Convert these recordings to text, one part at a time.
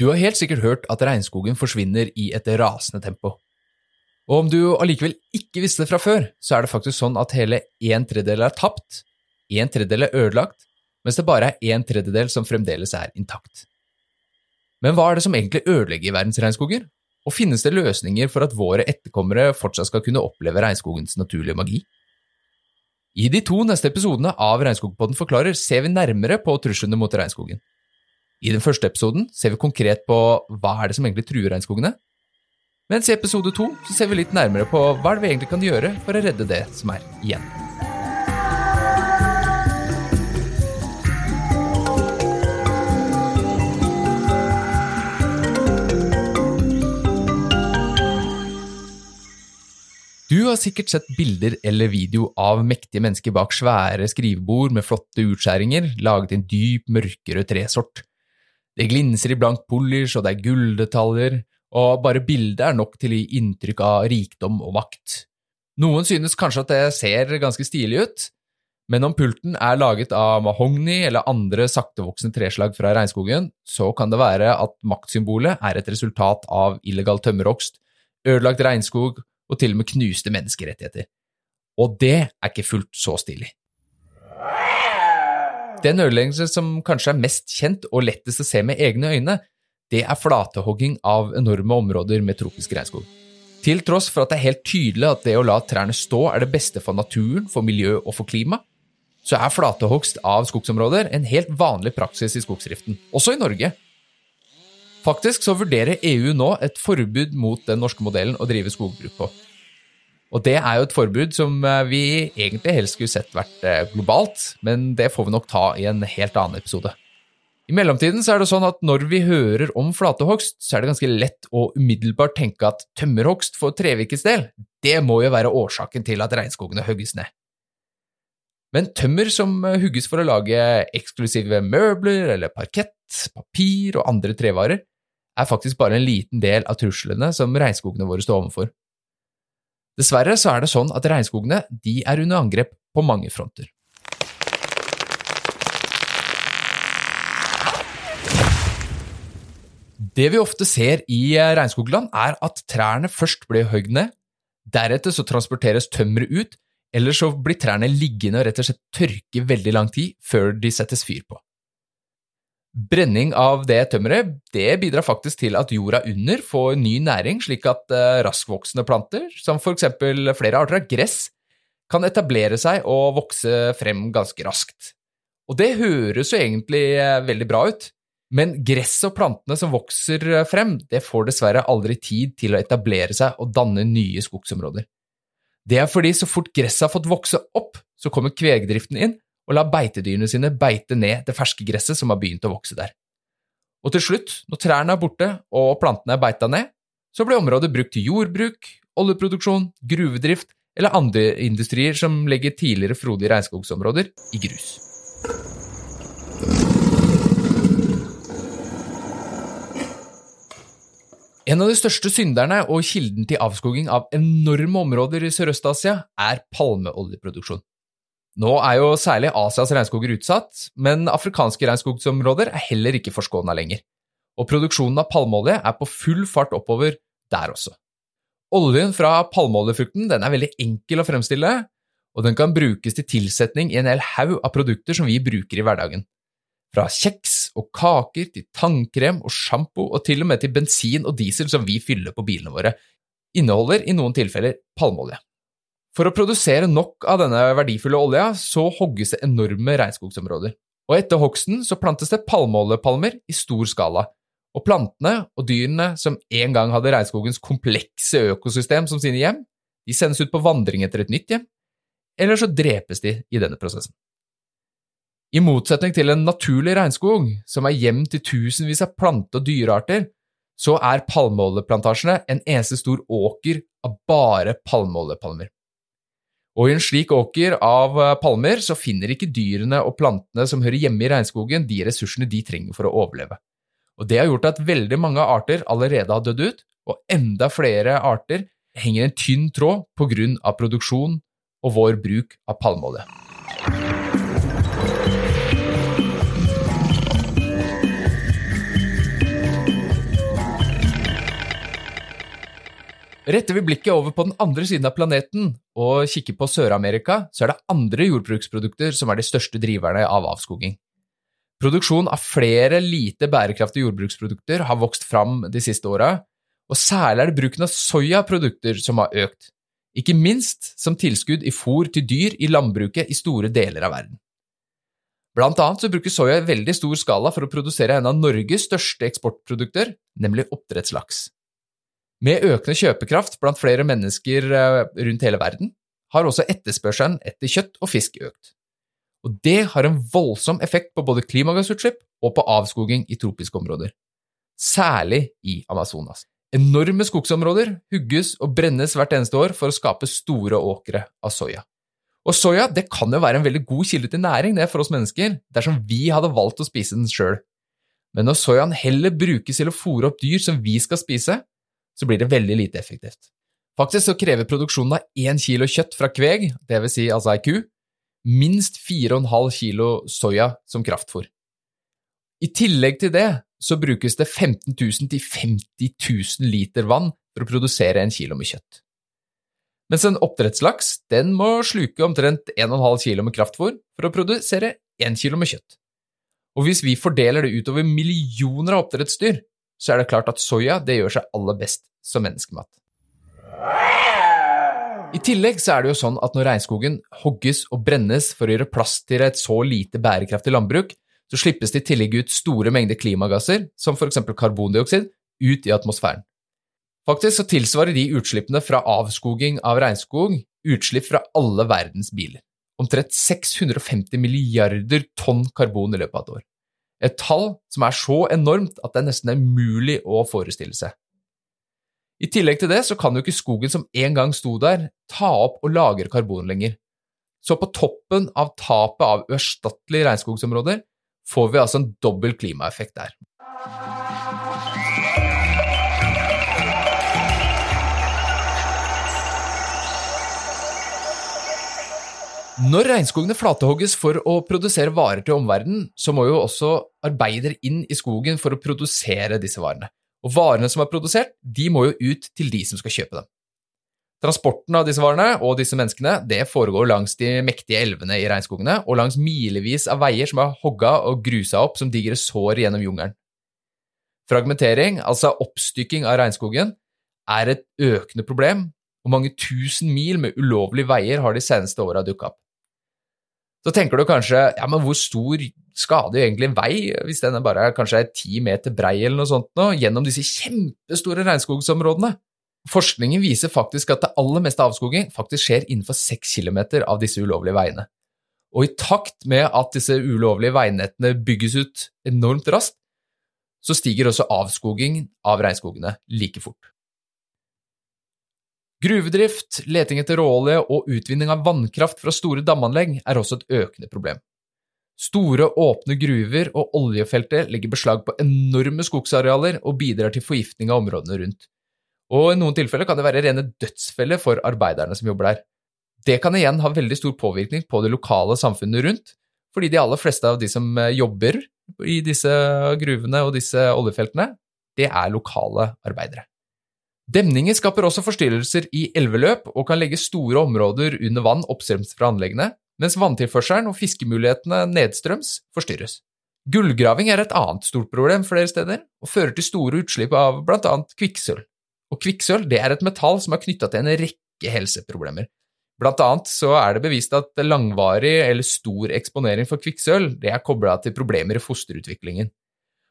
Du har helt sikkert hørt at regnskogen forsvinner i et rasende tempo. Og om du allikevel ikke visste det fra før, så er det faktisk sånn at hele en tredjedel er tapt, en tredjedel er ødelagt, mens det bare er en tredjedel som fremdeles er intakt. Men hva er det som egentlig ødelegger verdensregnskoger? Og finnes det løsninger for at våre etterkommere fortsatt skal kunne oppleve regnskogens naturlige magi? I de to neste episodene av Regnskogpodden forklarer ser vi nærmere på truslene mot regnskogen. I den første episoden ser vi konkret på hva er det som egentlig truer regnskogene, mens i episode to ser vi litt nærmere på hva vi egentlig kan gjøre for å redde det som er igjen. Du har sikkert sett bilder eller video av mektige mennesker bak svære skrivebord med flotte utskjæringer laget i en dyp, mørkere tresort. Det glinser i blank polish, og det er gulldetaljer, og bare bildet er nok til å gi inntrykk av rikdom og makt. Noen synes kanskje at det ser ganske stilig ut, men om pulten er laget av mahogni eller andre saktevoksende treslag fra regnskogen, så kan det være at maktsymbolet er et resultat av illegal tømmerhogst, ødelagt regnskog og til og med knuste menneskerettigheter. Og det er ikke fullt så stilig. Den ødeleggelse som kanskje er mest kjent og lettest å se med egne øyne, det er flatehogging av enorme områder med tropisk regnskog. Til tross for at det er helt tydelig at det å la trærne stå er det beste for naturen, for miljø og for klima, så er flatehogst av skogsområder en helt vanlig praksis i skogsdriften, også i Norge. Faktisk så vurderer EU nå et forbud mot den norske modellen å drive skogbruk på. Og det er jo et forbud som eh, vi egentlig helst skulle sett vært eh, globalt, men det får vi nok ta i en helt annen episode. I mellomtiden så er det sånn at når vi hører om flatehogst, så er det ganske lett å umiddelbart tenke at tømmerhogst for trevirkets del, det må jo være årsaken til at regnskogene hogges ned. Men tømmer som eh, hugges for å lage eksklusive møbler eller parkett, papir og andre trevarer, er faktisk bare en liten del av truslene som regnskogene våre står overfor. Dessverre så er det sånn at regnskogene de er under angrep på mange fronter. Det vi ofte ser i regnskogland, er at trærne først blir høgd ned, deretter så transporteres tømmeret ut, eller så blir trærne liggende og rett og slett tørke veldig lang tid før de settes fyr på. Brenning av det tømmeret det bidrar faktisk til at jorda under får ny næring, slik at uh, raskvoksende planter, som eksempel flere arter av gress, kan etablere seg og vokse frem ganske raskt. Og det høres jo egentlig uh, veldig bra ut, men gresset og plantene som vokser eh, frem, det får dessverre aldri tid til å etablere seg og danne nye skogsområder. Det er fordi så fort gresset har fått vokse opp, så kommer kvegdriften inn, og la beitedyrene sine beite ned det ferske gresset som har begynt å vokse der. Og til slutt, når trærne er borte og plantene er beita ned, så blir området brukt til jordbruk, oljeproduksjon, gruvedrift eller andre industrier som legger tidligere frodige regnskogsområder i grus. En av de største synderne og kilden til avskoging av enorme områder i Sørøst-Asia er palmeoljeproduksjon. Nå er jo særlig Asias regnskoger utsatt, men afrikanske regnskogsområder er heller ikke forskåna lenger, og produksjonen av palmeolje er på full fart oppover der også. Oljen fra palmeoljefrukten er veldig enkel å fremstille, og den kan brukes til tilsetning i en hel haug av produkter som vi bruker i hverdagen. Fra kjeks og kaker til tannkrem og sjampo og til og med til bensin og diesel som vi fyller på bilene våre, inneholder i noen tilfeller palmeolje. For å produsere nok av denne verdifulle olja, så hogges det enorme regnskogsområder. Og etter hogsten så plantes det palmeoljepalmer i stor skala. Og plantene og dyrene som en gang hadde regnskogens komplekse økosystem som sine hjem, de sendes ut på vandring etter et nytt hjem, eller så drepes de i denne prosessen. I motsetning til en naturlig regnskog, som er hjem til tusenvis av plante- og dyrearter, så er palmeoljeplantasjene en eneste stor åker av bare palmeoljepalmer. Og i en slik åker av eh, palmer så finner ikke dyrene og plantene som hører hjemme i regnskogen, de ressursene de trenger for å overleve. Og Det har gjort at veldig mange arter allerede har dødd ut, og enda flere arter henger en tynn tråd på grunn av produksjon og vår bruk av palmeolje. Retter vi blikket over på den andre siden av planeten og kikker på Sør-Amerika, så er det andre jordbruksprodukter som er de største driverne av avskoging. Produksjon av flere lite bærekraftige jordbruksprodukter har vokst fram de siste åra, og særlig er det bruken av soyaprodukter som har økt, ikke minst som tilskudd i fôr til dyr i landbruket i store deler av verden. Blant annet så brukes soya i veldig stor skala for å produsere en av Norges største eksportprodukter, nemlig oppdrettslaks. Med økende kjøpekraft blant flere mennesker eh, rundt hele verden har også etterspørselen etter kjøtt og fisk økt. Og det har en voldsom effekt på både klimagassutslipp og på avskoging i tropiske områder. Særlig i Amazonas. Enorme skogsområder hugges og brennes hvert eneste år for å skape store åkre av soya. Og soya det kan jo være en veldig god kilde til næring det for oss mennesker, dersom vi hadde valgt å spise den sjøl. Men når soyaen heller brukes til å fòre opp dyr som vi skal spise, så blir det veldig lite effektivt. Faktisk så krever produksjonen av én kilo kjøtt fra kveg, dvs. Si altså ei ku, minst 4,5 kilo soya som kraftfôr. I tillegg til det så brukes det 15 000 til 50 000 liter vann for å produsere en kilo med kjøtt. Mens en oppdrettslaks den må sluke omtrent 1,5 kilo med kraftfôr for å produsere 1 kilo med kjøtt. Og hvis vi fordeler det utover millioner av oppdrettsdyr, så er det klart at soya det gjør seg aller best som menneskemat. I tillegg så er det jo sånn at når regnskogen hogges og brennes for å gjøre plass til et så lite bærekraftig landbruk, så slippes det i tillegg ut store mengder klimagasser, som eksempel karbondioksid, ut i atmosfæren. Faktisk så tilsvarer de utslippene fra avskoging av regnskog utslipp fra alle verdens biler. Omtrent 650 milliarder tonn karbon i løpet av et år. Et tall som er så enormt at det nesten er mulig å forestille seg. I tillegg til det så kan jo ikke skogen som en gang sto der, ta opp og lagre karbon lenger. Så på toppen av tapet av uerstattelige regnskogsområder får vi altså en dobbel klimaeffekt der. Når regnskogene flatehogges for å produsere varer til omverdenen, så må jo også arbeidere inn i skogen for å produsere disse varene. Og varene som er produsert, de må jo ut til de som skal kjøpe dem. Transporten av disse varene og disse menneskene det foregår langs de mektige elvene i regnskogene og langs milevis av veier som er hogga og grusa opp som digre sår gjennom jungelen. Fragmentering, altså oppstykking av regnskogen, er et økende problem, og mange tusen mil med ulovlige veier har de seneste åra dukka opp. Så tenker du kanskje ja, men hvor stor skader jo egentlig en vei hvis den bare er kanskje er ti meter brei eller noe sånt nå, gjennom disse kjempestore regnskogsområdene? Forskningen viser faktisk at det aller meste avskoging faktisk skjer innenfor seks kilometer av disse ulovlige veiene. Og i takt med at disse ulovlige veinettene bygges ut enormt raskt, så stiger også avskoging av regnskogene like fort. Gruvedrift, leting etter råolje og utvinning av vannkraft fra store damanlegg er også et økende problem. Store, åpne gruver og oljefeltet legger beslag på enorme skogsarealer og bidrar til forgiftning av områdene rundt. Og i noen tilfeller kan det være rene dødsfeller for arbeiderne som jobber der. Det kan igjen ha veldig stor påvirkning på det lokale samfunnet rundt, fordi de aller fleste av de som eh, jobber i disse gruvene og disse oljefeltene, det er lokale arbeidere. Demninger skaper også forstyrrelser i elveløp og kan legge store områder under vann oppstrøms fra anleggene, mens vanntilførselen og fiskemulighetene nedstrøms forstyrres. Gullgraving er et annet stort problem flere steder, og fører til store utslipp av blant annet kvikksølv. Og kvikksølv det er et metall som er knytta til en rekke helseproblemer. Blant annet så er det bevist at langvarig eller stor eksponering for kvikksølv er kobla til problemer i fosterutviklingen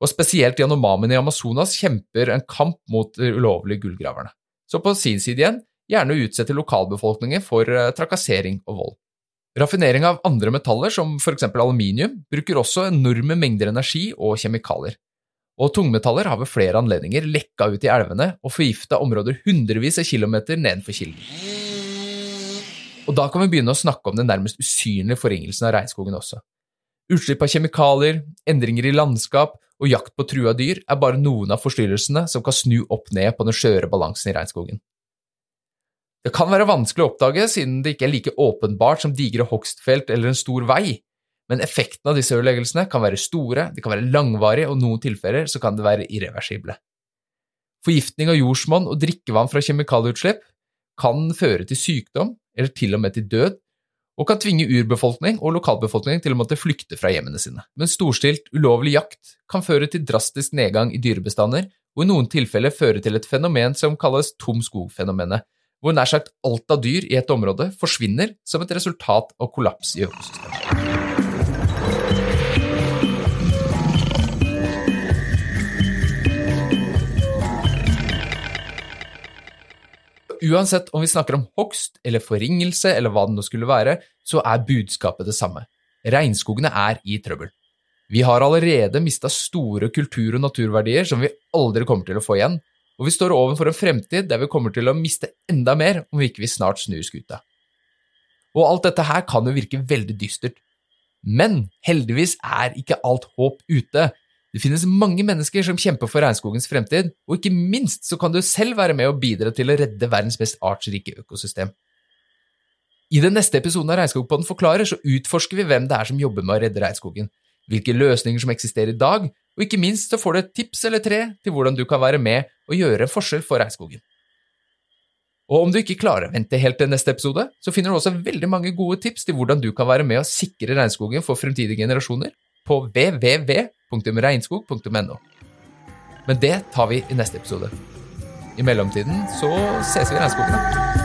og spesielt Yanomamene i Amazonas kjemper en kamp mot de ulovlige gullgraverne. Så på sin side igjen gjerne utsette lokalbefolkningen for eh, trakassering og vold. Raffinering av andre metaller, som eksempel aluminium, bruker også enorme mengder energi og kjemikalier. Og tungmetaller har ved flere anledninger lekka ut i elvene og forgifta områder hundrevis av kilometer nedenfor kilden. Og da kan vi begynne å snakke om den nærmest usynlige forringelsen av regnskogen også. Utslipp av kjemikalier, endringer i landskap og jakt på trua dyr er bare noen av forstyrrelsene som kan snu opp ned på den skjøre balansen i regnskogen. Det kan være vanskelig å oppdage siden det ikke er like åpenbart som digre hogstfelt eller en stor vei, men effekten av disse ødeleggelsene kan være store, de kan være langvarige, og noen tilfeller så kan det være irreversible. Forgiftning av jordsmonn og drikkevann fra kjemikalieutslipp kan føre til sykdom, eller til og med til død, og kan tvinge urbefolkning og lokalbefolkning til å måtte flykte fra hjemmene sine. Men storstilt, ulovlig jakt kan føre til drastisk nedgang i dyrebestander, og i noen tilfeller føre til et fenomen som kalles tom skog-fenomenet, hvor nær sagt alt av dyr i et område forsvinner som et resultat av kollaps i økosystemet. Uansett om vi snakker om hogst eller forringelse eller hva det nå skulle være, så er budskapet det samme. Regnskogene er i trøbbel. Vi har allerede mista store kultur- og naturverdier som vi aldri kommer til å få igjen, og vi står overfor en fremtid der vi kommer til å miste enda mer om vi ikke vil snart snur skuta. Og alt dette her kan jo virke veldig dystert. Men heldigvis er ikke alt håp ute. Det finnes mange mennesker som kjemper for regnskogens fremtid, og ikke minst så kan du selv være med og bidra til å redde verdens mest artsrike økosystem. I den neste episoden av Regnskogpodden forklarer så utforsker vi hvem det er som jobber med å redde regnskogen, hvilke løsninger som eksisterer i dag, og ikke minst så får du et tips eller tre til hvordan du kan være med og gjøre en forskjell for regnskogen. Og om du ikke klarer å vente helt til neste episode, så finner du også veldig mange gode tips til hvordan du kan være med og sikre regnskogen for fremtidige generasjoner på www.regnskog.no. Men det tar vi i neste episode. I mellomtiden så ses vi i regnskogen.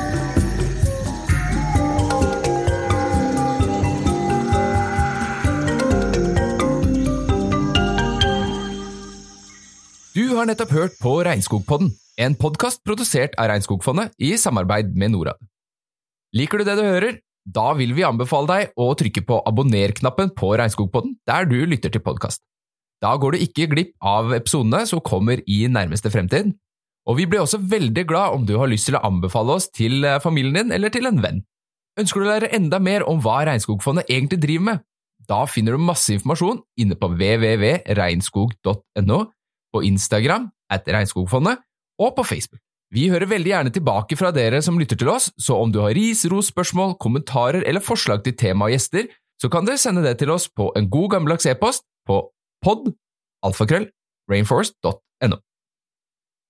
Du har nettopp hørt på Regnskogpodden, en podkast produsert av Regnskogfondet i samarbeid med Norad. Liker du det du hører? Da vil vi anbefale deg å trykke på abonner-knappen på Regnskogpodden der du lytter til podkast. Da går du ikke glipp av episodene som kommer i nærmeste fremtid. Og vi blir også veldig glad om du har lyst til å anbefale oss til eh, familien din eller til en venn. Ønsker du å lære enda mer om hva Regnskogfondet egentlig driver med? Da finner du masse informasjon inne på www.regnskog.no, på Instagram at Regnskogfondet og på Facebook. Vi hører veldig gjerne tilbake fra dere som lytter til oss, så om du har ris, ros, spørsmål, kommentarer eller forslag til tema og gjester, så kan dere sende det til oss på en god gammeldags e-post på pod alfakrøll rainforest.no.